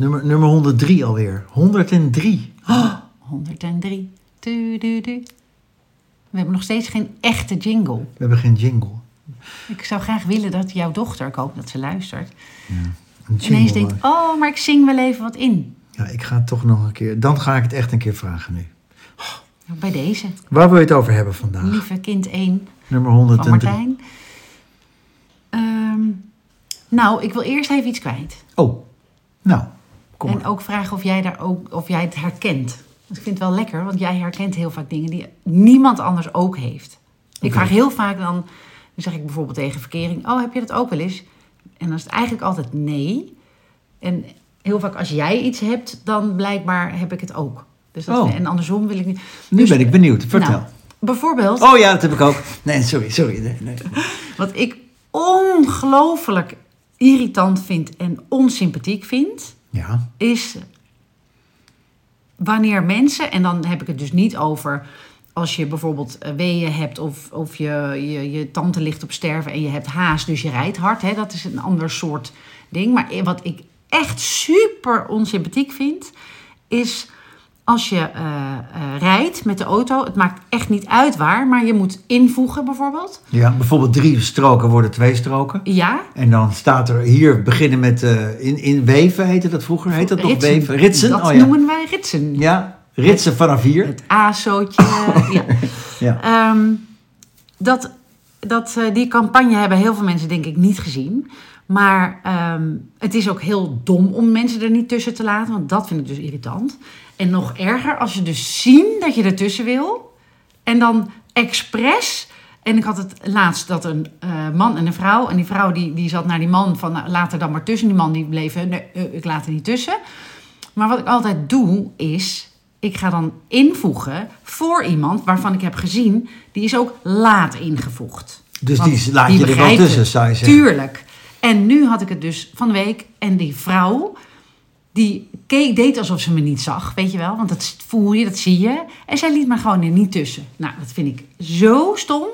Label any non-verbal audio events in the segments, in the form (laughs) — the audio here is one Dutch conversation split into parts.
Nummer, nummer 103 alweer. 103. Oh, 103. Du, du, du. We hebben nog steeds geen echte jingle. We hebben geen jingle. Ik zou graag willen dat jouw dochter, ik hoop dat ze luistert, Een ineens denkt: Oh, maar ik zing wel even wat in. Ja, ik ga het toch nog een keer... Dan ga ik het echt een keer vragen nu. Bij deze, Waar wil je het over hebben vandaag? lieve kind 1 Nummer van 103. Martijn. Ehm, nou, ik wil eerst even iets kwijt. Oh, nou, kom en maar. ook vragen of jij, daar ook, of jij het herkent. Ik vind het wel lekker, want jij herkent heel vaak dingen die niemand anders ook heeft. Ik vraag heel vaak dan, dan zeg ik bijvoorbeeld tegen verkering: Oh, heb je dat ook wel eens? En dan is het eigenlijk altijd nee. En heel vaak als jij iets hebt, dan blijkbaar heb ik het ook. Dus dat, Oh. En andersom wil ik niet. Nu Dus- ben ik benieuwd. Vertel. Nou, bijvoorbeeld, Oh ja, dat heb ik ook. Nee, sorry, sorry. Nee, nee. (laughs) wat ik ongelooflijk irritant vind en onsympathiek vind, Ja, is wanneer mensen, en dan heb ik het dus niet over als je bijvoorbeeld eh, weeën hebt of, of je, je, je tante ligt op sterven en je hebt haast, dus je rijdt hard. Hè, dat is een ander soort ding. Maar wat ik echt super onsympathiek vind, is als je eh, eh, rijdt met de auto. Het maakt echt niet uit waar, maar je moet invoegen bijvoorbeeld. ja, bijvoorbeeld drie stroken worden twee stroken. Ja, En dan staat er hier beginnen met eh, in, in weven heette dat vroeger. Heet dat nog weven? Ritsen? Dat oh ja. noemen wij ritsen. Ja, ritsen vanaf hier. Het ASO'tje. (laughs) ja. Ja. Ehm, dat, dat, die campagne hebben heel veel mensen denk ik niet gezien. Maar ehm, het is ook heel dom om mensen er niet tussen te laten. Want dat vind ik dus irritant. En nog erger als je dus zien dat je ertussen wil. En dan expres... En ik had het laatst dat een eh, man en een vrouw... En die vrouw die, die zat naar die man van... Nou, laat er dan maar tussen. Die man die bleef... Nee, eh, ik laat er niet tussen. Maar wat ik altijd doe is... Ik ga dan invoegen voor iemand waarvan ik heb gezien... die is ook laat ingevoegd. Dus Want die laat je er wel tussen, zou je zeggen. Tuurlijk. En nu had ik het dus van de week. En die vrouw, die keek, deed alsof ze me niet zag, weet je wel. Want dat voel je, dat zie je. En zij liet me gewoon er niet tussen. Nou, dat vind ik zo stom.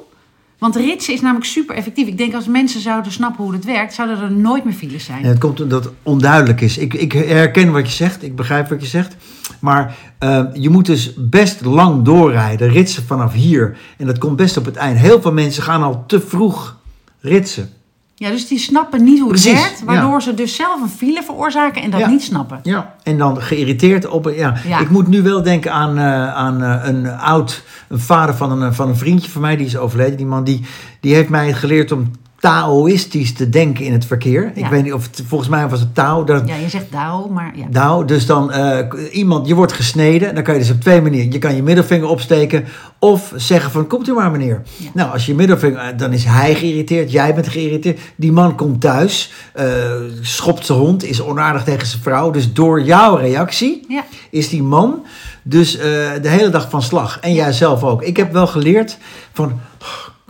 Want ritsen is namelijk super effectief. Ik denk als mensen zouden snappen hoe het werkt, zouden er nooit meer files zijn. Het komt omdat het onduidelijk is. Ik, ik herken wat je zegt, ik begrijp wat je zegt. Maar eh, je moet dus best lang doorrijden, ritsen vanaf hier. En dat komt best op het eind. Heel veel mensen gaan al te vroeg ritsen. Ja, dus die snappen niet hoe het Precies, werkt. Waardoor ze dus zelf een file veroorzaken en dat Ja. niet snappen. Ja. En dan geïrriteerd op. Ja. Ja. Ik moet nu wel denken aan, eh, aan eh, een oud een vader van een, van een vriendje van mij, die is overleden. Die man die, die heeft mij geleerd om Taoïstisch te denken in het verkeer. Ik weet niet of het, volgens mij was het Tao. Dat, Ja, je zegt Dao, maar ja. Nou, dus dan eh, iemand, je wordt gesneden. Dan kan je dus op twee manieren. Je kan je middelvinger opsteken of zeggen van, komt u maar meneer. Ja. Nou, als je middelvinger, eh, dan is hij geïrriteerd, jij bent geïrriteerd. Die man komt thuis, eh, schopt zijn hond, is onaardig tegen zijn vrouw. Dus door jouw reactie Ja. is die man dus de hele dag van slag. En jij zelf ook. Ik heb wel geleerd van...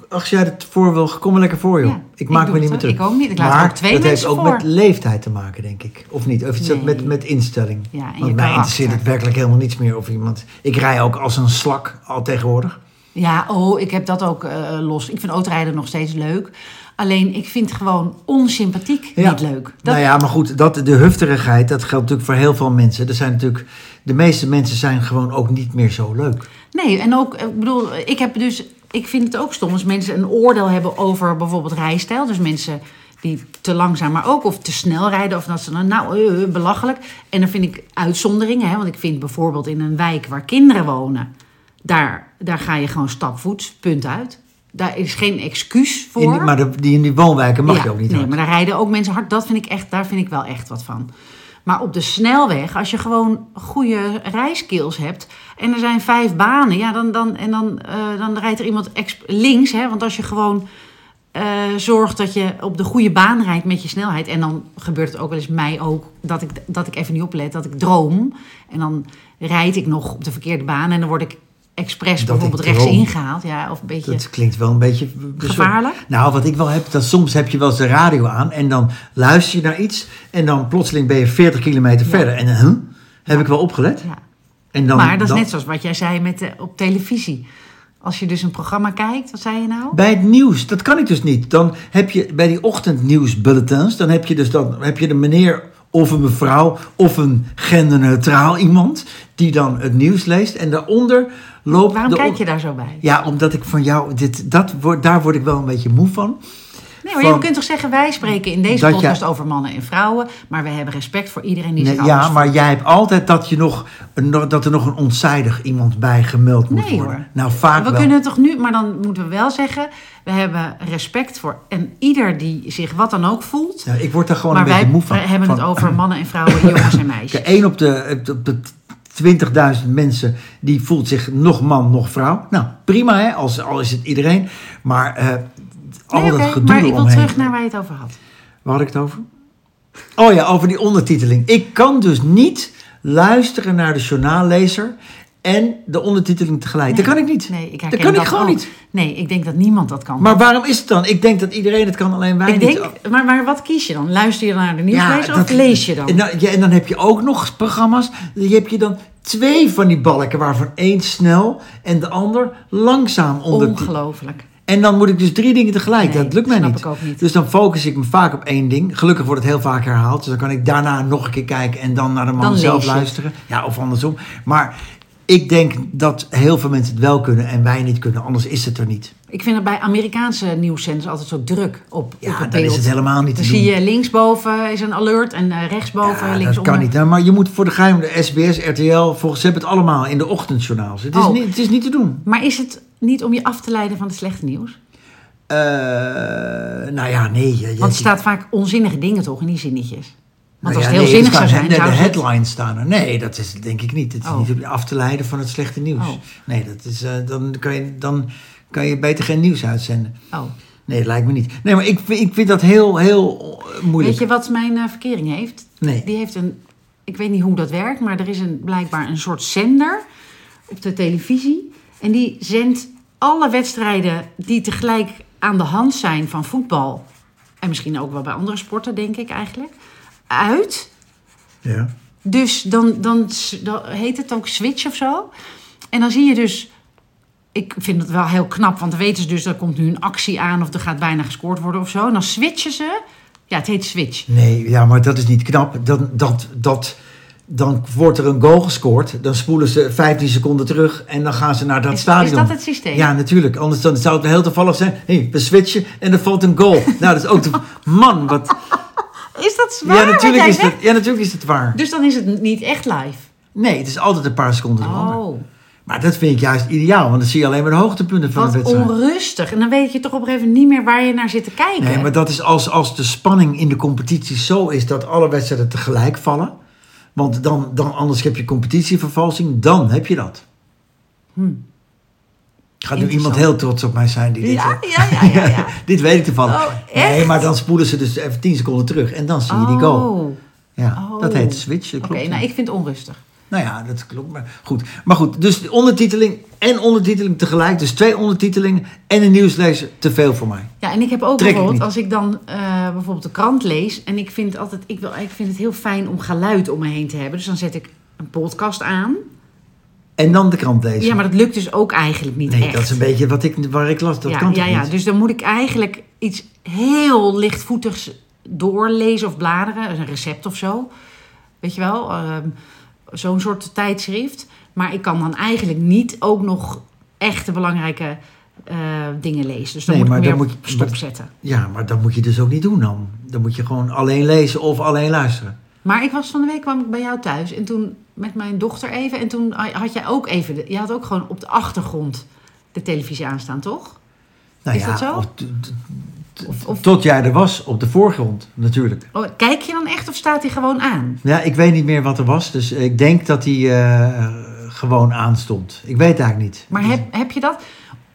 Als jij het voor wil, kom maar lekker voor, joh. Ja, ik maak ik me niet meer terug. Ik ook niet. Ik laat maar ook twee dat heeft ook voor. met leeftijd te maken, denk ik. Of niet? Of Nee. met, met instelling? Ja, en je Want mij interesseert het werkelijk helemaal niets meer of iemand... Ik rij ook als een slak al tegenwoordig. Ja, oh, ik heb dat ook eh, los. Ik vind autorijden nog steeds leuk. Alleen, ik vind gewoon onsympathiek Ja. niet leuk. Dat, Nou ja, maar goed, dat, de hufterigheid, dat geldt natuurlijk voor heel veel mensen. Er zijn natuurlijk... De meeste mensen zijn gewoon ook niet meer zo leuk. Nee, en ook, ik bedoel, ik heb dus... Ik vind het ook stom als mensen een oordeel hebben over bijvoorbeeld rijstijl. Dus mensen die te langzaam, maar ook of te snel rijden. Of dat ze dan, nou, eh, eh, belachelijk. En dan vind ik uitzonderingen. Hè, want ik vind bijvoorbeeld in een wijk waar kinderen wonen... Daar, daar ga je gewoon stapvoets, punt uit. Daar is geen excuus voor. In, die- maar de, die in die woonwijken mag Ja, je ook niet Nee, hard. maar daar rijden ook mensen hard. Dat vind ik echt, daar vind ik wel echt wat van. Maar op de snelweg, als je gewoon goede rijskills hebt en er zijn vijf banen, ja, dan, dan, en dan, eh, dan rijdt er iemand links. Hè, want als je gewoon eh, zorgt dat je op de goede baan rijdt met je snelheid. En dan gebeurt het ook wel eens mij ook dat ik, dat ik even niet oplet, dat ik droom. En dan rijd ik nog op de verkeerde baan en dan word ik expres bijvoorbeeld rechts ingehaald. Ja, of een beetje Dat klinkt wel een beetje gevaarlijk. Nou, wat ik wel heb, dat soms heb je wel eens de radio aan en dan luister je naar iets en dan plotseling ben je 40 kilometer verder. En huh? heb ik wel opgelet. Ja. En dan, maar dat is dan- net zoals wat jij zei met, de- op televisie. Als je dus een programma kijkt, wat zei je nou? Bij het nieuws, dat kan ik dus niet. Dan heb je bij die ochtendnieuwsbulletins, dan heb je dus dan heb je de meneer of een mevrouw of een genderneutraal iemand die dan het nieuws leest en daaronder loopt. Waarom de kijk je daar zo bij? Ja, omdat ik van jou, dit, dat, word- daar word ik wel een beetje moe van. Nee, maar van- je kunt toch zeggen, wij spreken in deze podcast jij- over mannen en vrouwen, maar we hebben respect voor iedereen die Nee, zich ja, maar jij hebt altijd dat, je nog, een- dat er nog een onzijdig iemand bij gemeld moet Nee, worden. hoor. Nou, vaak We wel. kunnen toch nu, maar dan moeten we wel zeggen, we hebben respect voor en ieder die zich wat dan ook voelt. Ja, ik word daar gewoon maar een beetje moe van. wij hebben Van- het over mannen en vrouwen, jongens en (laughs) meisjes. Kijk, één op de, op de 20.000 mensen die voelt zich nog man, nog vrouw. Nou, prima hè, als, al is het iedereen. Maar eh, al Nee, dat gedoe maar ik wil terug naar waar je het over had. Waar had ik het over? Oh ja, over die ondertiteling. Ik kan dus niet luisteren naar de journaallezer en de ondertiteling tegelijk. dat kan ik niet. Nee, ik dat kan ik gewoon ook. niet. Nee, ik denk dat niemand dat kan. Maar waarom is het dan? Ik denk dat iedereen het kan, alleen wij ik niet. denk, maar, maar wat kies je dan? Luister je naar de nieuwslezer of dat- lees je dan? En dan, ja, en dan heb je ook nog programma's. Je hebt je dan twee van die balken, waarvan één snel en de ander langzaam onder. Ongelooflijk. En dan moet ik dus drie dingen tegelijk. Nee, dat lukt mij snap niet. ik ook niet. Dus dan focus ik me vaak op één ding. Gelukkig wordt het heel vaak herhaald. Dus dan kan ik daarna nog een keer kijken en dan naar de man Dan zelf luisteren. Ja, of andersom. Maar ik denk dat heel veel mensen het wel kunnen en wij niet kunnen. Anders is het er niet. Ik vind het bij Amerikaanse nieuwszenders altijd zo druk op, op Ja, het dan beeld. is het helemaal niet Dan te zie doen. je linksboven is een alert en eh, rechtsboven, Ja, dat kan niet. Maar je moet voor de geheim, de SBS, RTL, volgens ze hebben het allemaal in de ochtendjournaals. Het is, Oh. niet, het is niet te doen. Maar is het niet om je af te leiden van het slechte nieuws? Eh, nou ja, nee. je- je- Want er staat vaak onzinnige dingen toch in die zinnetjes. Nou als ja, het heel nee, zinnig zou zijn, de het- headlines staan er. Nee, dat is denk ik niet. Het is Oh. niet af te leiden van het slechte nieuws. Oh. Nee, dat is, eh, dan, kan je, dan kan je beter geen nieuws uitzenden. Oh. Nee, dat lijkt me niet. Nee, maar ik, vind- ik vind dat heel, heel moeilijk. Weet je wat mijn eh, verkering heeft? Nee. Die heeft een, ik weet niet hoe dat werkt, maar er is een, blijkbaar een soort zender op de televisie. En die zendt alle wedstrijden die tegelijk aan de hand zijn van voetbal. En misschien ook wel bij andere sporten, denk ik eigenlijk. Uit. Ja. Dus dan, dan, dan heet het ook switch of zo. En dan zie je dus. Ik vind het wel heel knap, want dan weten ze dus er komt nu een actie aan of er gaat bijna gescoord worden of zo. En dan switchen ze. Ja, het heet switch. Nee, ja, maar dat is niet knap. Dan, dat, dat, dan wordt er een goal gescoord. Dan spoelen ze 15 seconden terug en dan gaan ze naar dat Is, stadion. is dat het systeem? Ja, natuurlijk. Anders dan zou het heel toevallig zijn. Hé, hey, we switchen en er valt een goal. nou, dat is ook... te- Man, wat... Is dat zwaar? Ja natuurlijk, is het, ja, natuurlijk is het waar. Dus dan is het niet echt live. Nee, het is altijd een paar seconden langer. Oh, Maar dat vind ik juist ideaal, want dan zie je alleen maar de hoogtepunten van de wedstrijd. onrustig. En dan weet je toch op een gegeven moment niet meer waar je naar zit te kijken. Nee, maar dat is als, als de spanning in de competitie zo is dat alle wedstrijden tegelijk vallen. Want dan, dan anders heb je competitievervalsing, dan heb je dat. Gaat nu iemand heel trots op mij zijn die dit... ja, eh, ja, ja, ja, ja. (laughs) dit weet ik toevallig. Oh, nee, maar dan spoelen ze dus even 10 seconden terug en dan zie je die goal. Oh, Ja, Oh. dat heet switch. Oké, nou ik vind het onrustig. Nou ja, dat klopt. Maar goed. maar goed, dus de ondertiteling en ondertiteling tegelijk. Dus twee ondertitelingen en een nieuwslezer. Te veel voor mij. Ja, en ik heb ook Trek bijvoorbeeld, als ik dan eh, bijvoorbeeld de krant lees... en ik vind, altijd, ik, wil, ik vind het heel fijn om geluid om me heen te hebben. Dus dan zet ik een podcast aan. En dan de krant lezen. Ja, maar dat lukt dus ook eigenlijk niet nee, echt. dat is een beetje wat ik, waar ik las. Dat ja, kan ja, ja, niet? dus dan moet ik eigenlijk iets heel lichtvoetigs doorlezen of bladeren. Een recept of zo. Weet je wel? ehm, Zo'n soort tijdschrift. Maar ik kan dan eigenlijk niet ook nog echte belangrijke eh, dingen lezen. Dus dan Nee, moet maar ik dan meer moet je- stopzetten. Ja, maar dat moet je dus ook niet doen dan. Dan moet je gewoon alleen lezen of alleen luisteren. Maar ik was van de week kwam ik bij jou thuis en toen met mijn dochter even. En toen had jij ook even, je had ook gewoon op de achtergrond de televisie aanstaan, toch? Nou Is ja, dat zo? of Of, of, tot jij er was op de voorgrond, natuurlijk. oh, kijk je dan echt of staat hij gewoon aan? Ja, ik weet niet meer wat er was. Dus ik denk dat hij eh, gewoon aanstond. Ik weet eigenlijk niet. Maar heb, heb je dat?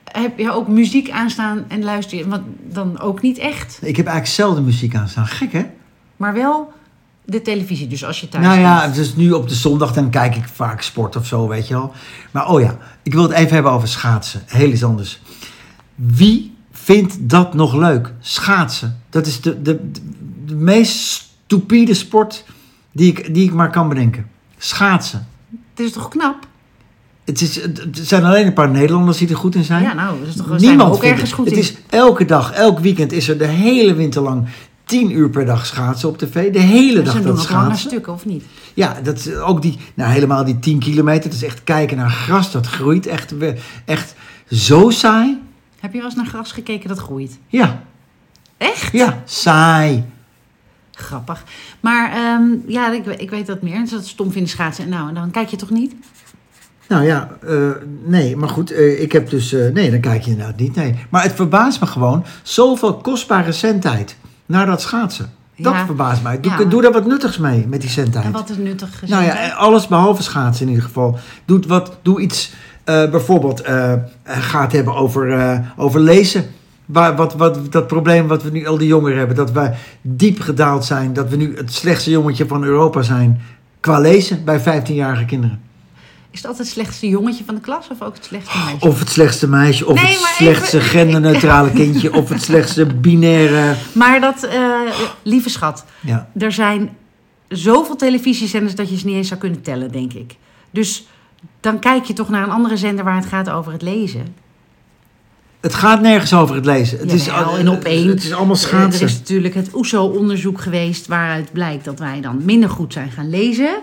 Heb je ook muziek aanstaan en luister je? Want dan ook niet echt. Ik heb eigenlijk zelden muziek aanstaan. Gek, hè? Maar wel de televisie, dus als je thuis Nou ja, bent. dus nu op de zondag dan kijk ik vaak sport of zo, weet je wel. Maar oh ja, ik wil het even hebben over schaatsen. Heel iets anders. Wie vindt dat nog leuk? Schaatsen. Dat is de, de, de, de meest stupide sport die ik, die ik maar kan bedenken. Schaatsen. Het is toch knap? Het, is, het zijn alleen een paar Nederlanders die er goed in zijn. Ja, nou, dat is toch, zijn ook ergens het. goed Het in. is elke dag, elk weekend is er de hele winter lang tien uur per dag schaatsen op tv. De hele dag doen dat lange schaatsen. stukken, of niet? Ja, dat, is ook die, nou helemaal die 10 kilometer. Dat is echt kijken naar gras, dat groeit echt, echt zo saai. Heb je wel eens naar gras gekeken dat groeit? Ja, Echt? ja, saai. Grappig. Maar ehm, ja, ik, ik weet dat meer. En dat stom vinden schaatsen. Nou, en dan kijk je toch niet? Nou ja, eh, nee, maar goed, eh, ik heb dus, eh, nee, dan kijk je inderdaad niet, nee. Maar het verbaast me gewoon, zoveel kostbare centijd naar dat schaatsen. Dat Ja. verbaast mij. Doe, Ja. doe daar wat nuttigs mee, met die centijd. En wat is nuttig gezien? Nou ja, alles behalve schaatsen in ieder geval. Doe, wat, doe iets, eh, bijvoorbeeld, eh, gaat hebben over, eh, over lezen. Waar, wat, wat, dat probleem wat we nu al die jongeren hebben, dat wij diep gedaald zijn, dat we nu het slechtste jongetje van Europa zijn qua lezen bij 15-jarige kinderen. Is dat het slechtste jongetje van de klas of ook het slechtste meisje? Of het slechtste meisje, of Nee, het slechtste even- genderneutrale (laughs) kindje, of het slechtste binaire. Maar dat, eh, lieve schat, Ja. er zijn zoveel televisiezenders dat je ze niet eens zou kunnen tellen, denk ik. Dus dan kijk je toch naar een andere zender waar het gaat over het lezen. Het gaat nergens over het lezen. Het is, al- en op één. het is allemaal Eh, Er schaatsen. is natuurlijk het OESO-onderzoek geweest waaruit blijkt dat wij dan minder goed zijn gaan lezen.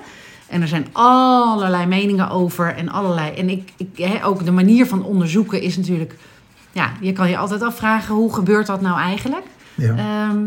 En er zijn allerlei meningen over en allerlei. En ik, ik, ook de manier van onderzoeken is natuurlijk. Ja, je kan je altijd afvragen hoe gebeurt dat nou eigenlijk? Ja. Ehm,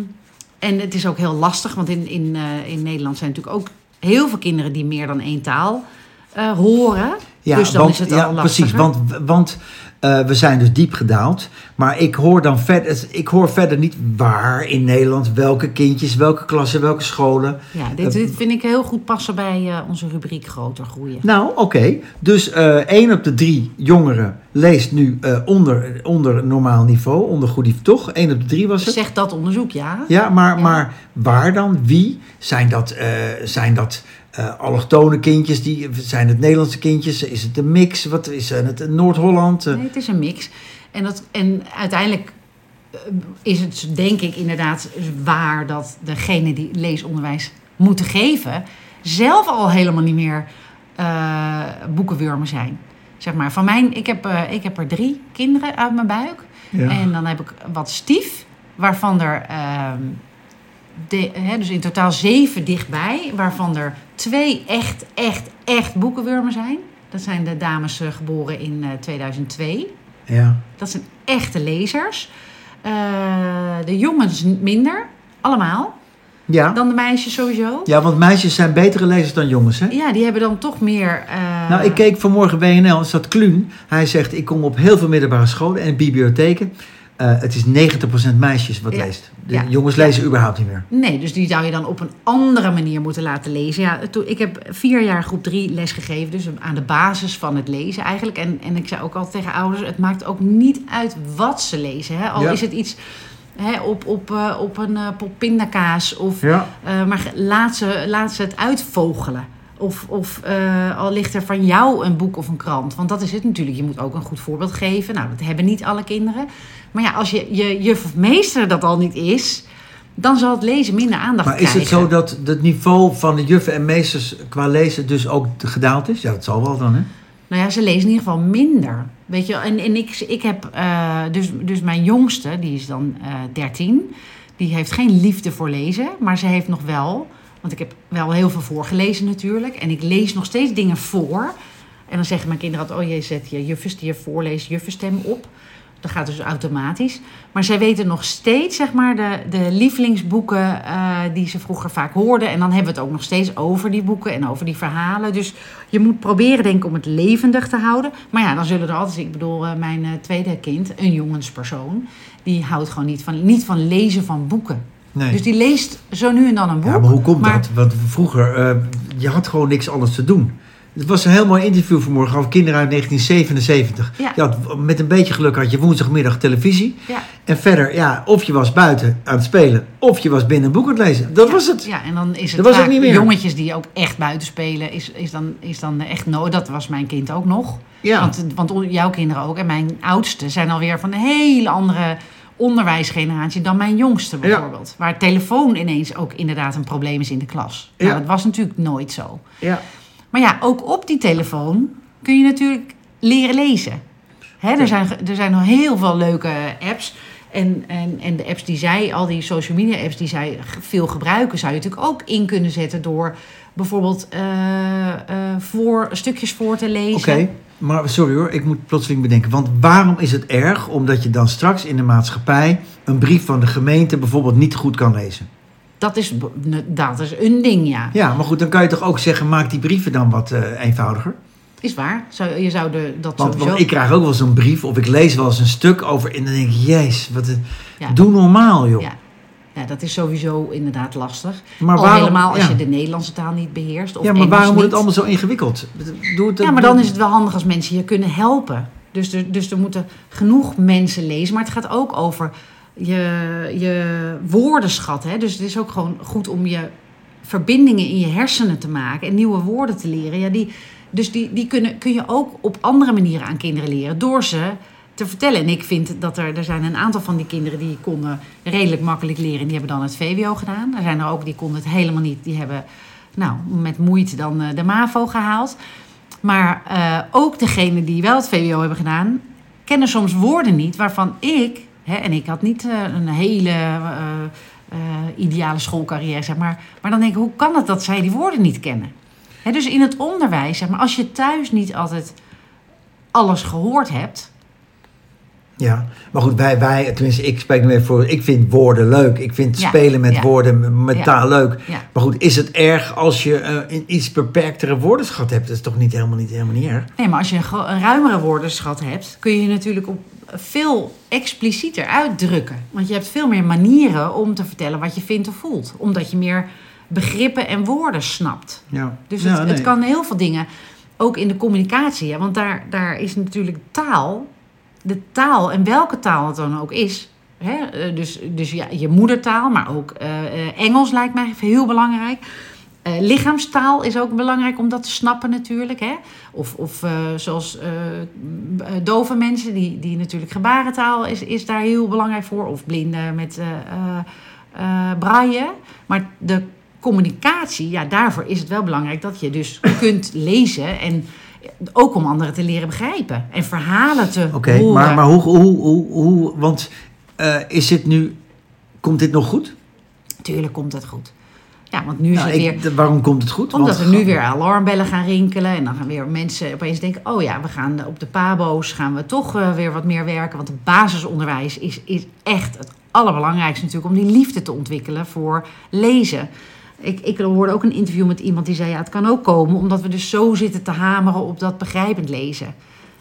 en het is ook heel lastig, want in, in, eh, in Nederland zijn natuurlijk ook heel veel kinderen die meer dan één taal eh, horen. Ja, dus dan want, is het ja, al lastiger. precies. Want, want eh, we zijn dus diep gedaald. Maar ik hoor dan verder, ik hoor verder niet waar in Nederland, welke kindjes, welke klassen, welke scholen. Ja, dit, dit vind ik heel goed passen bij eh, onze rubriek groter groeien. Nou, oké. Dus eh één op de drie jongeren leest nu eh, onder, onder normaal niveau, onder goed niveau, toch? Eén op de drie was het. Zegt dat onderzoek, ja? Ja, maar, Ja. maar waar dan? Wie? Zijn dat, eh, zijn dat eh, allochtone kindjes? Die, zijn het Nederlandse kindjes? Is het een mix? Wat is het? Noord-Holland? Nee, het is een mix. En, dat, en uiteindelijk eh, is het denk ik inderdaad waar dat degene die leesonderwijs moeten geven... zelf al helemaal niet meer eh boekenwurmen zijn. Zeg maar, van mijn, ik, heb, ik heb er drie kinderen uit mijn buik. Ja. En dan heb ik wat stief, waarvan er... de, hè, dus in totaal zeven dichtbij, waarvan er twee echt, echt, echt boekenwurmen zijn. Dat zijn de dames eh, geboren in eh, 2002. ja. Dat zijn echte lezers. Eh, de jongens minder, allemaal. Ja. Dan de meisjes sowieso. ja, want meisjes zijn betere lezers dan jongens, hè? Ja, die hebben dan toch meer... eh, Nou, ik keek vanmorgen WNL, er zat Kluun. Hij zegt, ik kom op heel veel middelbare scholen en bibliotheken. Eh, het is 90% meisjes wat Ja. leest. De Ja. jongens Ja. lezen überhaupt niet meer. Nee, dus die zou je dan op een andere manier moeten laten lezen. Ja, toen, ik heb vier jaar groep drie les gegeven, dus aan de basis van het lezen eigenlijk. En, en ik zei ook altijd tegen ouders, het maakt ook niet uit wat ze lezen. Hè? Al is het iets hè, op, op, eh, op een eh pot pindakaas of... Ja. Eh, maar laat ze, laat ze het uitvogelen. Of, of eh, al ligt er van jou een boek of een krant. Want dat is het natuurlijk. Je moet ook een goed voorbeeld geven. Nou, dat hebben niet alle kinderen. Maar ja, als je, je juf of meester dat al niet is... dan zal het lezen minder aandacht Maar is krijgen. het zo dat het niveau van de juffen en meesters qua lezen dus ook gedaald is? Ja, dat zal wel dan, hè? Nou ja, ze lezen in ieder geval minder. Weet je, en, en ik, ik heb eh, dus, dus mijn jongste, die is dan eh 13, die heeft geen liefde voor lezen, maar ze heeft nog wel, want ik heb wel heel veel voorgelezen natuurlijk, en ik lees nog steeds dingen voor. En dan zeggen mijn kinderen altijd, oh je zet je je voorleest, juffenstem op. Dat gaat dus automatisch. Maar zij weten nog steeds, zeg maar, de, de lievelingsboeken eh, die ze vroeger vaak hoorden. En dan hebben we het ook nog steeds over die boeken en over die verhalen. Dus je moet proberen, denk ik, om het levendig te houden. Maar ja, dan zullen er altijd, ik bedoel, eh, mijn eh, tweede kind, een jongenspersoon, die houdt gewoon niet van, niet van lezen van boeken. Nee. Dus die leest zo nu en dan een boek. Ja, maar hoe komt maar- dat? Want vroeger, eh, je had gewoon niks anders te doen. Het was een heel mooi interview vanmorgen over kinderen uit 1977. Ja. Je had, met een beetje geluk had je woensdagmiddag televisie. Ja. En verder, ja, of je was buiten aan het spelen, of je was binnen een boek aan het lezen. Dat was het. Ja, en dan is het Dat was vaak ook niet meer. jongetjes die ook echt buiten spelen. Is, is, dan, is dan echt nodig. Dat was mijn kind ook nog. Ja. Want, want jouw kinderen ook. En mijn oudste zijn alweer van een hele andere onderwijsgeneratie dan mijn jongste Ja. bijvoorbeeld. Waar telefoon ineens ook inderdaad een probleem is in de klas. Nou, Ja. dat was natuurlijk nooit zo. Ja. Maar ja, ook op die telefoon kun je natuurlijk leren lezen. Hè, er, zijn, er zijn nog heel veel leuke apps. En, en, en de apps die zij, al die social media apps die zij veel gebruiken, zou je natuurlijk ook in kunnen zetten door bijvoorbeeld eh, eh, voor, stukjes voor te lezen. Oké, maar sorry hoor, ik moet plotseling bedenken. Want waarom is het erg omdat je dan straks in de maatschappij een brief van de gemeente bijvoorbeeld niet goed kan lezen? Dat is, dat is een ding, ja. Ja, maar goed, dan kan je toch ook zeggen, maak die brieven dan wat eh, eenvoudiger? Is waar. Zou, je zou de, dat Want, sowieso... want ik krijg ook wel zo'n brief of ik lees wel eens een stuk over en dan denk ik, jezus, wat een, Ja. doe normaal joh. Ja. Ja, dat is sowieso inderdaad lastig. Maar Al helemaal als ja. je de Nederlandse taal niet beheerst. Of ja, maar Engels waarom moet het allemaal zo ingewikkeld? Doe het, Ja, maar dan is het wel handig als mensen je kunnen helpen. Dus er, dus er moeten genoeg mensen lezen. Maar het gaat ook over je, je woordenschat. Hè? Dus het is ook gewoon goed om je verbindingen in je hersenen te maken en nieuwe woorden te leren. Ja, die, dus die, die kunnen, kun je ook op andere manieren aan kinderen leren. Door ze te vertellen. En ik vind dat er, er zijn een aantal van die kinderen die konden redelijk makkelijk leren. En die hebben dan het VWO gedaan. Er zijn er ook die konden het helemaal niet. Die hebben nou, met moeite dan eh, de MAVO gehaald. Maar eh, ook degenen die wel het VWO hebben gedaan, kennen soms woorden niet waarvan ik, hè, en ik had niet eh, een hele ideale schoolcarrière, zeg maar, maar dan denk ik, hoe kan het dat zij die woorden niet kennen? Hè, dus in het onderwijs, zeg maar, als je thuis niet altijd alles gehoord hebt, Ja, maar goed, wij, wij, tenminste, ik spreek nu even voor. Ik vind woorden leuk. Ik vind Ja, spelen met ja. woorden, met Ja. taal leuk. Maar goed, is het erg als je eh, een iets beperktere woordenschat hebt? Dat is toch niet helemaal niet, helemaal niet erg? Nee, maar als je een, ruimere woordenschat hebt, kun je je natuurlijk op veel explicieter uitdrukken. Want je hebt veel meer manieren om te vertellen wat je vindt of voelt. Omdat je meer begrippen en woorden snapt. Ja. Dus het, kan heel veel dingen, ook in de communicatie. Hè? Want daar, daar is natuurlijk taal, de taal en welke taal het dan ook is. Hè? eh, Dus, dus ja, je moedertaal, maar ook eh, eh, Engels lijkt mij heel belangrijk. Lichaamstaal is ook belangrijk om dat te snappen natuurlijk. Hè? Of, of zoals dove mensen, die, die natuurlijk gebarentaal is, is daar heel belangrijk voor. Of blinden met braille. Maar de communicatie, ja, daarvoor is het wel belangrijk dat je dus kunt lezen. En ook om anderen te leren begrijpen. En verhalen te Oké, horen. maar, maar hoe, hoe, hoe, hoe want eh, is dit nu, komt dit nog goed? Tuurlijk komt het goed. Ja, want nu is Nou, het weer... waarom komt het goed? Omdat Want- er nu weer alarmbellen gaan rinkelen. En dan gaan weer mensen opeens denken... oh ja, we gaan op de pabo's gaan we toch eh, weer wat meer werken. Want het basisonderwijs is, is echt het allerbelangrijkste natuurlijk... om die liefde te ontwikkelen voor lezen. Ik, ik hoorde ook een interview met iemand die zei... ja, het kan ook komen omdat we dus zo zitten te hameren op dat begrijpend lezen.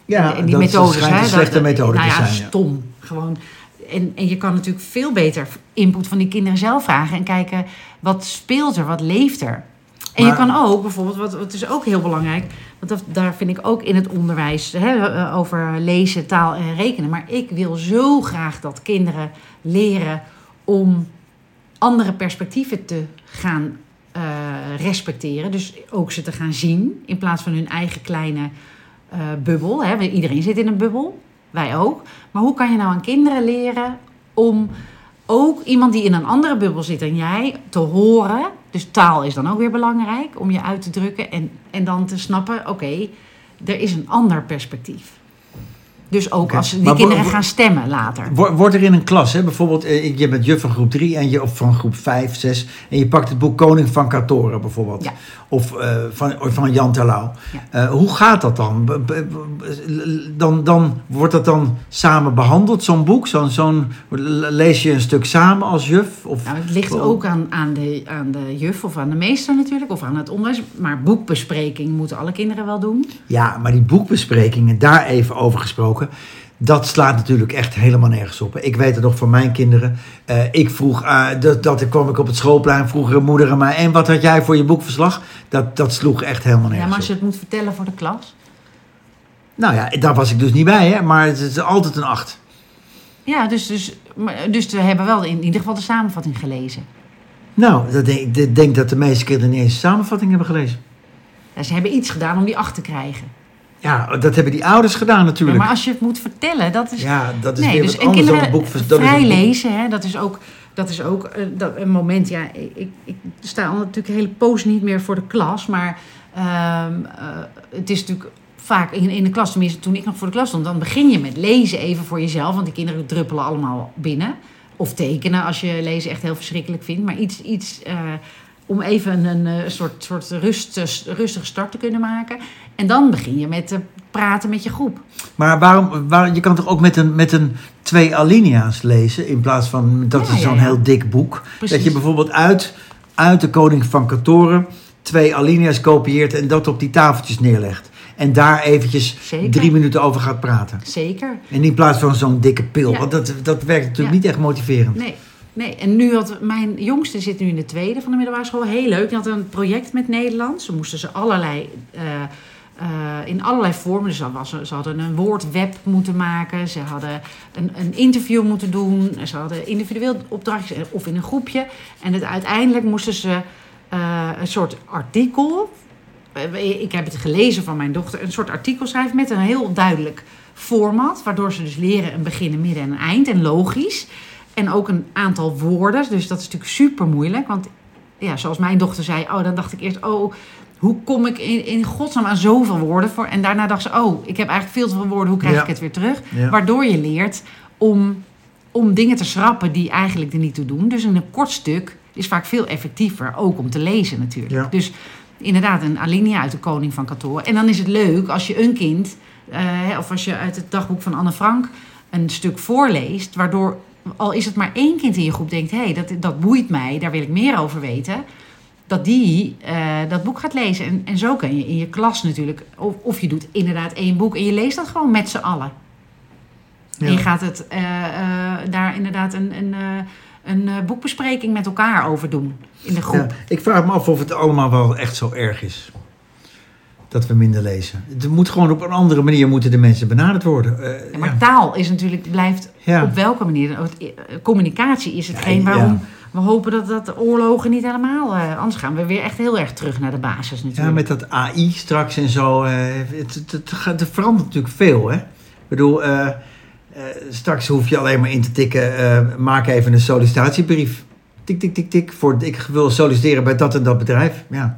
Ja, en die dat methodes, hè, een slechte dat- methode nou te ja, zijn. ja. stom. Gewoon. En, en je kan natuurlijk veel beter input van die kinderen zelf vragen en kijken wat speelt er, wat leeft er. En je kan ook bijvoorbeeld, wat, wat is ook heel belangrijk, want dat, daar vind ik ook in het onderwijs hè, eh, over lezen, taal en rekenen. Maar ik wil zo graag dat kinderen leren om andere perspectieven te gaan eh, respecteren. Dus ook ze te gaan zien in plaats van hun eigen kleine eh, bubbel. Hè. Iedereen zit in een bubbel, wij ook. Maar hoe kan je nou aan kinderen leren om ook iemand die in een andere bubbel zit dan jij te horen? Dus taal is dan ook weer belangrijk om je uit te drukken en, en dan te snappen: oké, er is een ander perspectief. Dus ook als die Maar kinderen gaan stemmen later. Wo- Wordt er in een klas, hè, bijvoorbeeld, eh, je bent juf van groep 3 en je, of van groep 5, 6, en je pakt het boek Koning van Katoren bijvoorbeeld. Ja. Of eh, van, van Jan Terlouw. Ja. Eh, hoe gaat dat dan? Dan? Dan wordt dat dan samen behandeld, zo'n boek? Zo'n, zo'n, lees je een stuk samen als juf? Of, Nou, het ligt ook aan, aan, de, aan de juf of aan de meester natuurlijk, of aan het onderwijs. Maar boekbespreking moeten alle kinderen wel doen. Ja, maar die boekbesprekingen, daar even over gesproken. Dat slaat natuurlijk echt helemaal nergens op. Ik weet het nog van mijn kinderen. Eh, ik vroeg, eh, dat, dat kwam ik op het schoolplein, vroeg moeder aan mij. En wat had jij voor je boekverslag? Dat, dat sloeg echt helemaal Ja, nergens maar als je op. het moet vertellen voor de klas. Nou ja, daar was ik dus niet bij, hè? maar het is altijd een acht. Ja, dus, dus, dus we hebben wel in ieder geval de samenvatting gelezen. Nou, dat denk, ik denk dat de meeste kinderen niet eens een samenvatting hebben gelezen. Ja, ze hebben iets gedaan om die acht te krijgen. Ja, dat hebben die ouders gedaan Ja, natuurlijk. maar als je het moet vertellen, dat is... Ja, dat is nee, weer dus wat anders dan een boek. dat vrij lezen, hè, dat is ook, dat is ook eh, dat, een moment. Ja, ik, ik, ik sta al natuurlijk een hele poos niet meer voor de klas, maar ehm, eh, het is natuurlijk vaak in, in de klas, tenminste toen ik nog voor de klas stond, dan begin je met lezen even voor jezelf. Want die kinderen druppelen allemaal binnen. Of tekenen als je lezen echt heel verschrikkelijk vindt. Maar iets, iets eh, om even een, eh, soort, soort rust, rustige start te kunnen maken. En dan begin je met uh, praten met je groep. Maar waarom, waar, je kan toch ook met een, met een twee alinea's lezen in plaats van dat Ja, is zo'n ja, ja. heel dik boek. Precies. Dat je bijvoorbeeld uit, uit de Koning van Katoren twee alinea's kopieert en dat op die tafeltjes neerlegt. En daar eventjes Zeker. drie minuten over gaat praten. Zeker. En in plaats van zo'n dikke pil. Want dat, dat werkt natuurlijk niet echt motiverend. Nee, nee. En nu had mijn jongste zit nu in de tweede van de middelbare school. Heel leuk. Die had een project met Nederlands. Ze moesten ze allerlei. eh, eh, in allerlei vormen. Dus ze, ze hadden een woordweb moeten maken. Ze hadden een, een interview moeten doen. Ze hadden individueel opdrachtjes eh, of in een groepje. En uiteindelijk moesten ze een soort artikel. Ik heb het gelezen van mijn dochter. Een soort artikel schrijven met een heel duidelijk format. Waardoor ze dus leren een begin, een midden en een eind. En logisch. En ook een aantal woorden. Dus dat is natuurlijk super moeilijk. Want ja, zoals mijn dochter zei, oh, dan dacht ik eerst, oh, hoe kom ik in, in godsnaam aan zoveel woorden voor? En daarna dacht ze, oh, ik heb eigenlijk veel te veel woorden, hoe krijg Ja. ik het weer terug? Ja. Waardoor je leert om, om dingen te schrappen die eigenlijk er niet toe doen. Dus in een kort stuk is vaak veel effectiever, ook om te lezen natuurlijk. Ja. Dus inderdaad, een alinea uit de Koning van Katoor. En dan is het leuk als je een kind, eh, of als je uit het dagboek van Anne Frank een stuk voorleest, waardoor al is het maar één kind in je groep denkt, hé, hey, dat, dat boeit mij, daar wil ik meer over weten. Dat die eh, dat boek gaat lezen. En, en zo kan je in je klas natuurlijk, of, of je doet inderdaad één boek en je leest dat gewoon met z'n allen. En je gaat het, eh, eh, daar inderdaad een, een, een boekbespreking met elkaar over doen in de groep. Ja, ik vraag me af of het allemaal wel echt zo erg is. Dat we minder lezen. Het moet gewoon op een andere manier moeten de mensen benaderd worden. Eh, Ja, maar ja. taal is natuurlijk, blijft Ja. op welke manier. Eh, Communicatie is hetgeen Ja, waarom ja. we hopen dat, dat de oorlogen niet helemaal... eh, anders gaan we weer echt heel erg terug naar de basis Ja, natuurlijk. met dat AI straks en zo. eh, het, het, het, gaat- het verandert natuurlijk veel. Hè? Ik bedoel, straks hoef je alleen maar in te tikken. maak even een sollicitatiebrief. Tik, tik, tik, tik. Voor, ik wil solliciteren bij dat en dat bedrijf. Ja,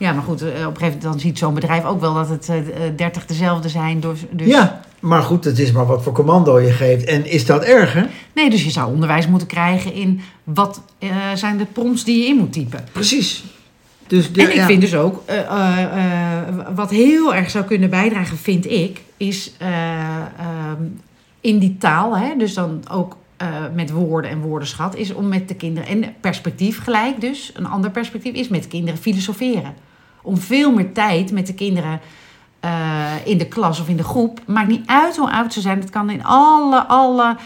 Ja, maar goed, eh, op een gegeven moment dan ziet zo'n bedrijf ook wel dat het eh, eh, 30 dezelfde zijn. Dus, dus, ja maar goed, het is maar wat voor commando je geeft. En is dat erg, hè? Nee, dus je zou onderwijs moeten krijgen in wat zijn de prompts die je in moet typen. Precies. Dus de- en ik ja. vind dus ook, wat heel erg zou kunnen bijdragen, vind ik, is eh, ehm, in die taal, hè, dus dan ook met woorden en woordenschat, is om met de kinderen, en perspectief gelijk dus, een ander perspectief is met kinderen filosoferen. Om veel meer tijd met de kinderen eh, in de klas of in de groep, maakt niet uit hoe oud ze zijn, het kan in alle, alle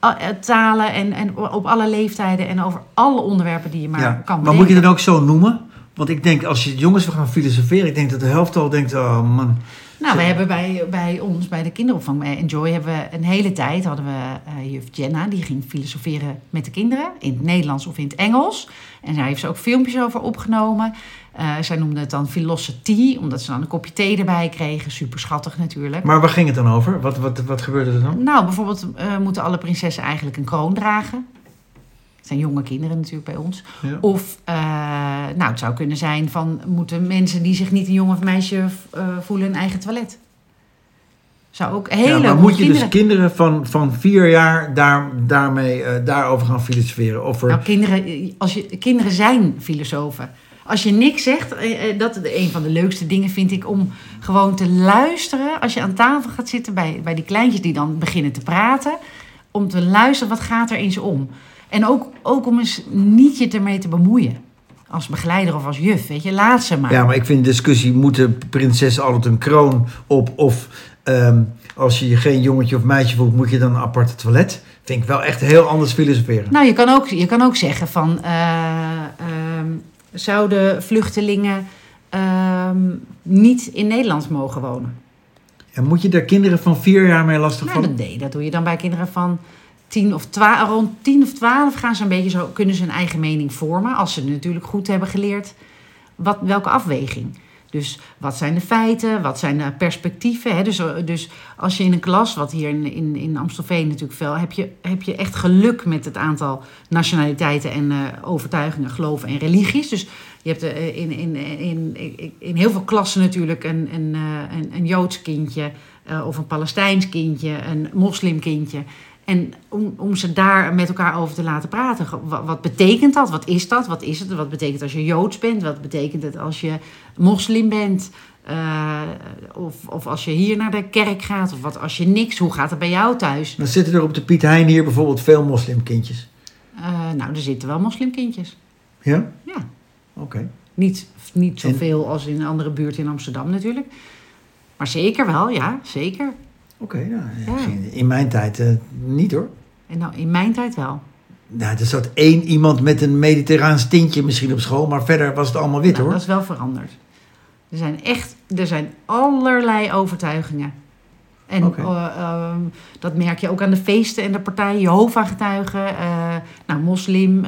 eh, talen en, en op alle leeftijden en over alle onderwerpen die je maar ja. kan Maar bedenken. moet je dat ook zo noemen? Want ik denk, als je jongens wil gaan filosoferen, ik denk dat de helft al denkt, oh man. Nou, we hebben bij, bij ons, bij de kinderopvang, bij Enjoy, hebben we een hele tijd hadden we eh, juf Jenna, die ging filosoferen met de kinderen in het Nederlands of in het Engels. En daar heeft ze ook filmpjes over opgenomen. Eh, zij noemde het dan Philosophy, omdat ze dan een kopje thee erbij kregen. Super schattig natuurlijk. Maar waar ging het dan over? Wat, wat, wat gebeurde er dan? Nou, bijvoorbeeld eh, moeten alle prinsessen eigenlijk een kroon dragen. Het zijn jonge kinderen natuurlijk bij ons. Ja. Of, eh, nou, het zou kunnen zijn van... moeten mensen die zich niet een jongen of meisje eh, voelen een eigen toilet? Zou ook Ja, leuk maar moet je kinderen... dus kinderen van, van vier jaar daar, daarmee, eh, daarover gaan filosoferen? Of er, Nou, kinderen, als je, kinderen zijn filosofen. Als je niks zegt, dat is een van de leukste dingen vind ik om gewoon te luisteren. Als je aan tafel gaat zitten bij, bij die kleintjes die dan beginnen te praten. Om te luisteren, wat gaat er in ze om? En ook, ook om eens niet je ermee te bemoeien. Als begeleider of als juf, weet je, laat ze maar. ja, maar ik vind de discussie, moeten prinsessen altijd een kroon op? Of ehm, als je geen jongetje of meisje voelt, moet je dan een aparte toilet? Vind ik wel echt heel anders filosoferen. Nou, je kan ook, je kan ook zeggen van... eh, ehm, zouden vluchtelingen ehm, niet in Nederland mogen wonen? En moet je daar kinderen van vier jaar mee lastig Nou, van? nee, dat doe je dan bij kinderen van 10 of 12. Rond 10 of 12 gaan ze een beetje zo, kunnen ze een eigen mening vormen. Als ze natuurlijk goed hebben geleerd wat, welke afweging. Dus wat zijn de feiten, wat zijn de perspectieven. Hè? Dus, dus als je in een klas, wat hier in, in, in Amstelveen natuurlijk veel, heb je, heb je echt geluk met het aantal nationaliteiten en eh, overtuigingen, geloven en religies. Dus Je hebt eh, in, in, in, in, heel veel klassen natuurlijk een, een, eh, een, een Joods kindje of een Palestijns kindje, een moslimkindje. En om, om ze daar met elkaar over te laten praten. Wat betekent dat? Wat is dat? Wat is het? Wat betekent als je Joods bent? Wat betekent het als je moslim bent? Eh, of, of als je hier naar de kerk gaat? Of wat als je niks? Hoe gaat het bij jou thuis? Dan zitten er op de Piet Hein hier bijvoorbeeld veel moslimkindjes. Eh, nou, er zitten wel moslimkindjes. Ja? Ja. Oké. Niet, niet zoveel als in een andere buurt in Amsterdam natuurlijk. Maar zeker wel, ja, zeker. Oké, nou, Ja. in- mijn tijd eh, niet hoor. En nou, in mijn tijd wel. Nou, er zat één iemand met een mediterraans tintje misschien op school, maar verder was het allemaal wit Nou, hoor. dat is wel veranderd. Er zijn echt, er zijn allerlei overtuigingen. En eh, ehm, dat merk je ook aan de feesten en de partijen. Jehovah-getuigen, eh, nou, moslim.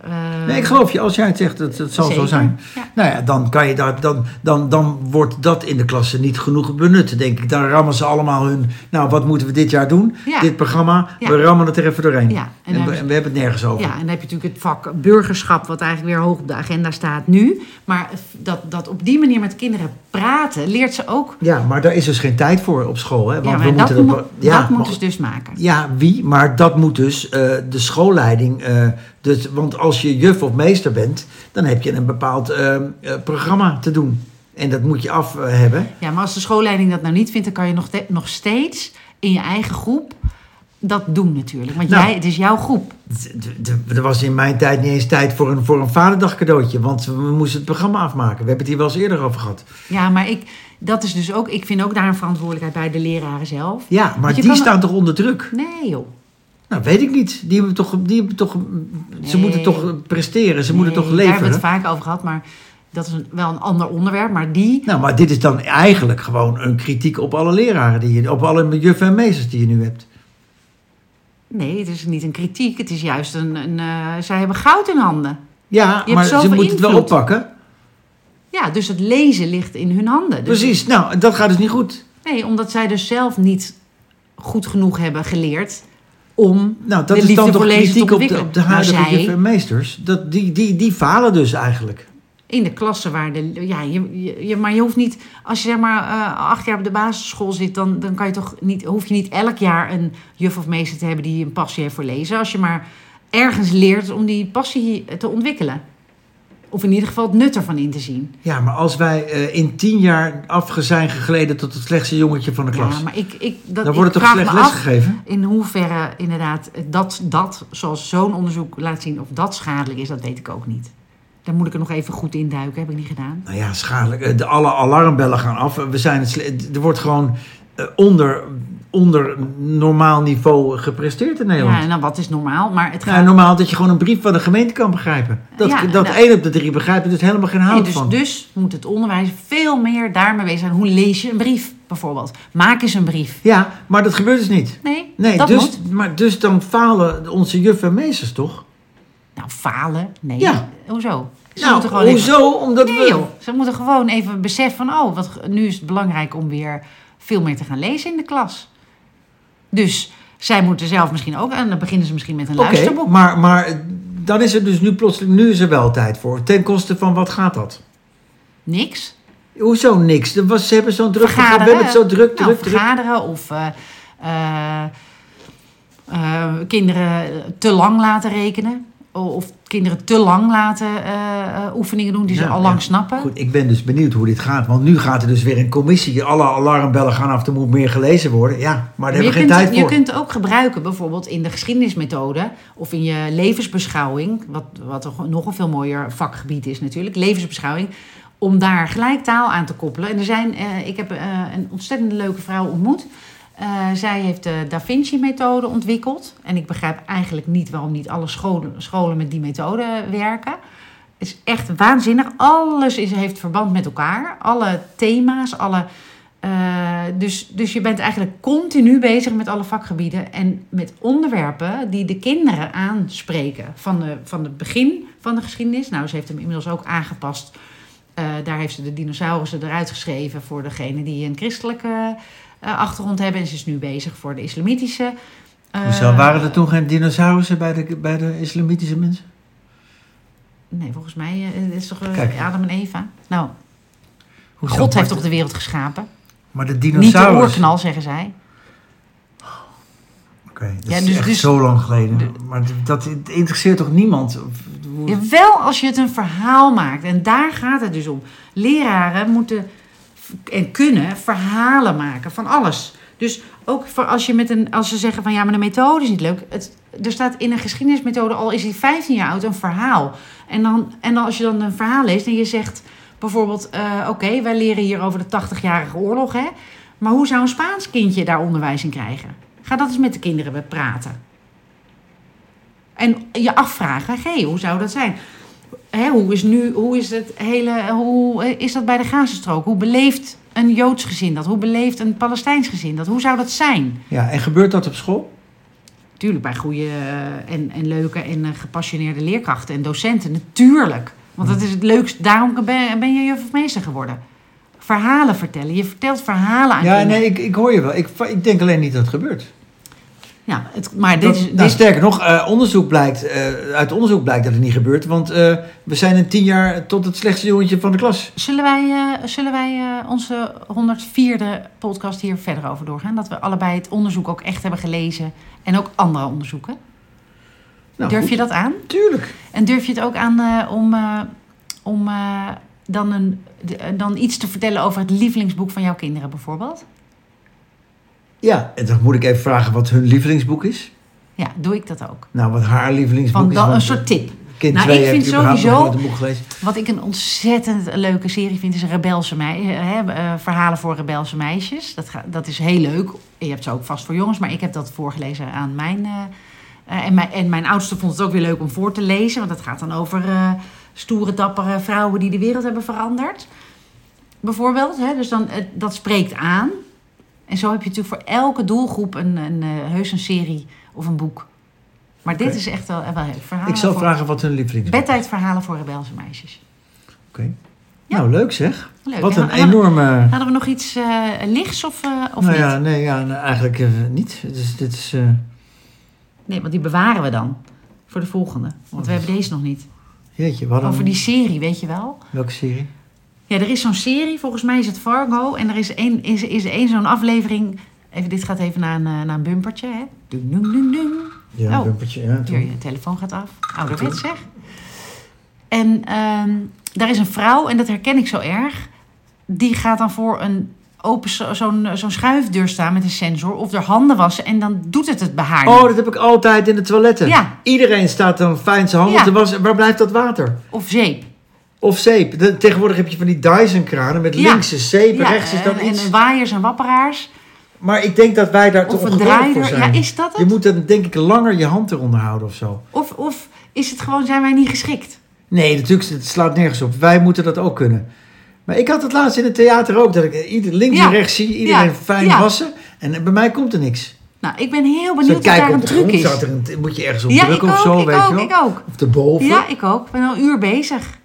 Eh, eh, Nee, ik geloof je, als jij het zegt, dat het zal zo zijn. Ja. Nou ja, dan, kan je daar, dan, dan, dan wordt dat in de klasse niet genoeg benut, denk ik. Dan rammen ze allemaal hun, nou wat moeten we dit jaar doen? Ja. Dit programma, Ja. we rammen het er even doorheen. Ja, en en, we, we hebben het nergens over. Ja, en dan heb je natuurlijk het vak burgerschap, wat eigenlijk weer hoog op de agenda staat nu. Maar dat, dat op die manier met kinderen praten, leert ze ook. Ja, maar daar is dus geen tijd voor op school. Hè? Want Ja, we dat, moeten moet, ja, dat moeten ze dus maken. Ja, wie? Maar dat moet dus eh, de schoolleiding. eh, dus, want als je juf of meester bent, dan heb je een bepaald eh, eh, programma te doen. En dat moet je af eh, hebben. Ja, maar als de schoolleiding dat nou niet vindt, dan kan je nog, nog steeds in je eigen groep dat doen natuurlijk. Want Nou. jij, het is jouw groep. Er was in mijn tijd niet eens tijd voor een, voor een vaderdag cadeautje. Want we moesten het programma afmaken. We hebben het hier wel eens eerder over gehad. Ja, maar ik, dat is dus ook, ik vind ook daar een verantwoordelijkheid bij de leraren zelf. Ja, maar die kan- staan toch onder druk? Nee joh. Nou, weet ik niet. Die hebben toch, die hebben toch, Ze moeten toch presteren. Ze moeten toch Daar hebben leveren. we het vaak over gehad, maar dat is een, wel een ander onderwerp. Maar die, Nou, maar dit is dan eigenlijk gewoon een kritiek op alle leraren die je, op alle juffen en meesters die je nu hebt. nee, het is niet een kritiek. Het is juist een, een eh, zij hebben goud in handen. Ja, maar ze moeten het wel oppakken. Ja, dus het lezen ligt in hun handen. Dus Precies, nou, dat gaat dus niet goed. Nee, omdat zij dus zelf niet goed genoeg hebben geleerd om Nou, dat de is dan toch kritiek op de, op de Nou, huidige zij- en meesters. Dat, die, die, die falen dus eigenlijk. in de klassen waar de. Ja, je, je, je- maar je hoeft niet. Als je zeg maar eh, acht jaar op de basisschool zit, dan, dan kan je toch niet, hoef je niet elk jaar een juf of meester te hebben die een passie heeft voor lezen. Als je maar ergens leert om die passie te ontwikkelen. Of in ieder geval het nut ervan in te zien. Ja, maar als wij eh, in tien jaar afge zijn gegleden tot het slechtste jongetje van de klas. Ja, maar ik, ik, dat, dan wordt het toch slecht af lesgegeven? In hoeverre inderdaad dat, dat, zoals zo'n onderzoek laat zien, of dat schadelijk is, dat weet ik ook niet. Daar moet ik er nog even goed in duiken, heb ik niet gedaan. Nou ja, schadelijk. Eh, De, alle alarmbellen gaan af. We zijn het er wordt gewoon eh, onder, onder normaal niveau gepresteerd in Nederland. Ja, dan wat is normaal, maar het Ja, gaat... normaal dat je gewoon een brief van de gemeente kan begrijpen. Dat, Ja, dat nou- één op de drie begrijpt er dus helemaal geen Nee, hout dus, van. dus moet het onderwijs veel meer daarmee bezig zijn. Hoe lees je een brief, bijvoorbeeld? Maak eens een brief. Ja, maar dat gebeurt dus niet. Nee, Nee, dat dus, moet. maar dus dan falen onze juffen en meesters toch? Nou, falen? Nee. Ja. Hoezo? Ze nou, moeten gewoon even- hoezo? Omdat Nee we... joh, ze moeten gewoon even beseffen van... oh, wat, nu is het belangrijk om weer veel meer te gaan lezen in de klas. Dus zij moeten zelf misschien ook... en dan beginnen ze misschien met een Oké, luisterboek. maar, maar dan is er dus nu plotseling, nu is er wel tijd voor. Ten koste van wat gaat dat? Niks. Hoezo niks? Was, ze hebben zo'n druk, we Vergaderen. hebben het zo druk, Nou, druk, druk. vergaderen of eh, eh, eh, kinderen te lang laten rekenen. O- Of kinderen te lang laten eh, eh, oefeningen doen die ze al lang ja. snappen. Goed, ik ben dus benieuwd hoe dit gaat. Want nu gaat er dus weer een commissie. Alle alarmbellen gaan af, er moet meer gelezen worden. Ja, maar daar Maar hebben je, we geen kunt, tijd het- je voor. kunt ook gebruiken, bijvoorbeeld in de geschiedenismethode of in je levensbeschouwing, wat, wat nog een veel mooier vakgebied is natuurlijk, levensbeschouwing, om daar gelijk taal aan te koppelen. En er zijn, eh, ik heb een ontzettend leuke vrouw ontmoet. Eh, zij heeft de Da Vinci-methode ontwikkeld. En ik begrijp eigenlijk niet waarom niet alle scholen, scholen met die methode werken. Het is echt waanzinnig. Alles is, heeft verband met elkaar. Alle thema's, alle eh, dus, dus je bent eigenlijk continu bezig met alle vakgebieden en met onderwerpen die de kinderen aanspreken. Van, de, van het begin van de geschiedenis. Nou, ze heeft hem inmiddels ook aangepast. Eh, daar heeft ze de dinosaurussen eruit geschreven voor degene die een christelijke eh, achtergrond hebben. En ze is nu bezig voor de islamitische. eh, Hoezo, waren er toen geen dinosaurussen bij de, bij de islamitische mensen? Nee, volgens mij is toch Kijk. Adam en Eva. Nou, Hoezo? God heeft toch de wereld geschapen? Maar de Niet de oerknal, zeggen zij. Dat Ja, is dus- echt dus- zo lang geleden. de- maar dat interesseert toch niemand? Ja, wel als je het een verhaal maakt. En daar gaat het dus om. Leraren moeten en kunnen verhalen maken van alles. Dus ook voor als, je met een, als ze zeggen van ja, maar de methode is niet leuk. Het, er staat in een geschiedenismethode, al is hij 15 jaar oud, een verhaal. En, dan, en dan als je dan een verhaal leest en je zegt bijvoorbeeld... eh, oké, wij leren hier over de 80-jarige oorlog, hè. Maar hoe zou een Spaans kindje daar onderwijs in krijgen? Ga dat eens met de kinderen praten. En je afvragen, hé, hoe zou dat zijn? Hè, hoe is nu, hoe is het hele, hoe is dat bij de Gazastrook? Hoe beleeft een Joods gezin dat? Hoe beleeft een Palestijns gezin dat? Hoe zou dat zijn? Ja, en gebeurt dat op school? Tuurlijk bij goede en, en leuke en gepassioneerde leerkrachten en docenten. Natuurlijk. Want dat is het leukste. Daarom ben, ben je juf of meester geworden. Verhalen vertellen. Je vertelt verhalen aan Ja, kinderen. nee, ik, ik hoor je wel. Ik, ik denk alleen niet dat het gebeurt. Ja, het, maar dit Dat- is... nou, sterker nog, eh, onderzoek blijkt, eh, uit onderzoek blijkt dat het niet gebeurt. Want eh, we zijn in tien jaar tot het slechtste jongetje van de klas. Zullen wij, zullen wij onze 104e podcast hier verder over doorgaan? Dat we allebei het onderzoek ook echt hebben gelezen. En ook andere onderzoeken. Nou, durf goed. je dat aan? Tuurlijk. En durf je het ook aan om, om dan, een, dan iets te vertellen over het lievelingsboek van jouw kinderen bijvoorbeeld? Ja, en dan moet ik even vragen wat hun lievelingsboek is. Ja, doe ik dat ook. Nou, wat haar lievelingsboek Van is. dan, een soort tip. Kind Nou, 2 ik vind sowieso-. Wat ik een ontzettend leuke serie vind, is Rebelse meisjes. verhalen voor rebelse meisjes. Dat, ga- dat is heel leuk. Je hebt ze ook vast voor jongens, maar ik heb dat voorgelezen aan mijn. eh, eh, en, mijn en mijn oudste vond het ook weer leuk om voor te lezen. Want het gaat dan over eh, stoere, dappere vrouwen die de wereld hebben veranderd. Bijvoorbeeld. Hè? Dus dan, eh, dat spreekt aan. En zo heb je natuurlijk voor elke doelgroep een, een, eh, heus een serie of een boek. Maar dit is echt wel, eh, wel heel verhalen. Ik zal voor- vragen wat hun lievelingsboek is. Bedtijdverhalen voor rebelse meisjes. Oké. Ja. Nou, leuk zeg. Leuk. Wat En een hadden- enorme... Hadden we nog iets eh, lichts of, of nou niet? ja, nee, ja, nou, eigenlijk niet. Dus dit is... Nee, want die bewaren we dan voor de volgende. Want we hebben deze nog niet. jeetje, wat. Over die serie, weet je wel? Welke serie? Ja, er is zo'n serie, volgens mij is het Fargo. En er is één is, is één zo'n aflevering. Even, dit gaat even naar een, eh, naar een bumpertje. Hè? Doeng, doeng, doeng. Ja, Oh. een bumpertje. Ja, Hier, je telefoon gaat af. Ouderwets zeg. En ehm, daar is een vrouw, en dat herken ik zo erg. Die gaat dan voor een open zo- zo'n zo'n schuifdeur staan met een sensor. Of er handen wassen. En dan doet het het bij haar. Oh, dat heb ik altijd in de toiletten. Ja. Iedereen staat dan fijn zijn handen Ja. te wassen. Waar blijft dat water? Of zeep. Of zeep. De- tegenwoordig heb je van die Dyson-kranen met Ja. links is zeep, Ja, rechts is dan en, iets. en waaiers en wapperaars. Maar ik denk dat wij daar te Of een ongeduldig voor draaier. Ja, zijn. is dat Je het? moet dan denk ik langer je hand eronder houden of zo. Of, of is het gewoon, zijn wij niet geschikt? Nee, natuurlijk, het slaat nergens op. Wij moeten dat ook kunnen. Maar ik had het laatst in het theater ook, dat ik ieder links Ja. en rechts zie, iedereen Ja. fijn wassen. En bij mij komt er niks. Nou, ik ben heel benieuwd wat kijk daar een de truc grond, is. er een, moet je ergens op drukken ook, of zo, weet je ook, wel. ik ook. Of erboven. Ja, ik ook. Ik ben al een uur bezig.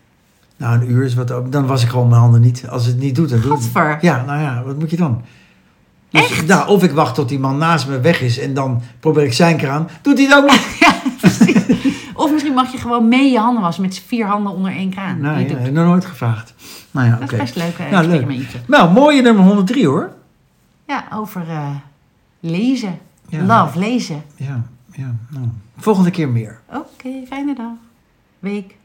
Nou, een uur is wat ook. Dan was ik gewoon mijn handen niet. Als het niet doet, dan doe ik. Ja, nou ja, wat moet je dan? Dus, Echt? Nou, of ik wacht tot die man naast me weg is en dan probeer ik zijn kraan. Doet hij ook niet? (laughs) Ja, precies. Of misschien mag je gewoon mee je handen wassen met vier handen onder één kraan. Nou Je ja, doet- heb ik nog nooit gevraagd. Nou ja, Dat is best leuk eh, Nou, leuk. Nou, mooie nummer 103 hoor. Ja, over eh, lezen. Ja. Love, lezen. Ja, ja. Nou. Volgende keer meer. Oké, fijne dag. Week.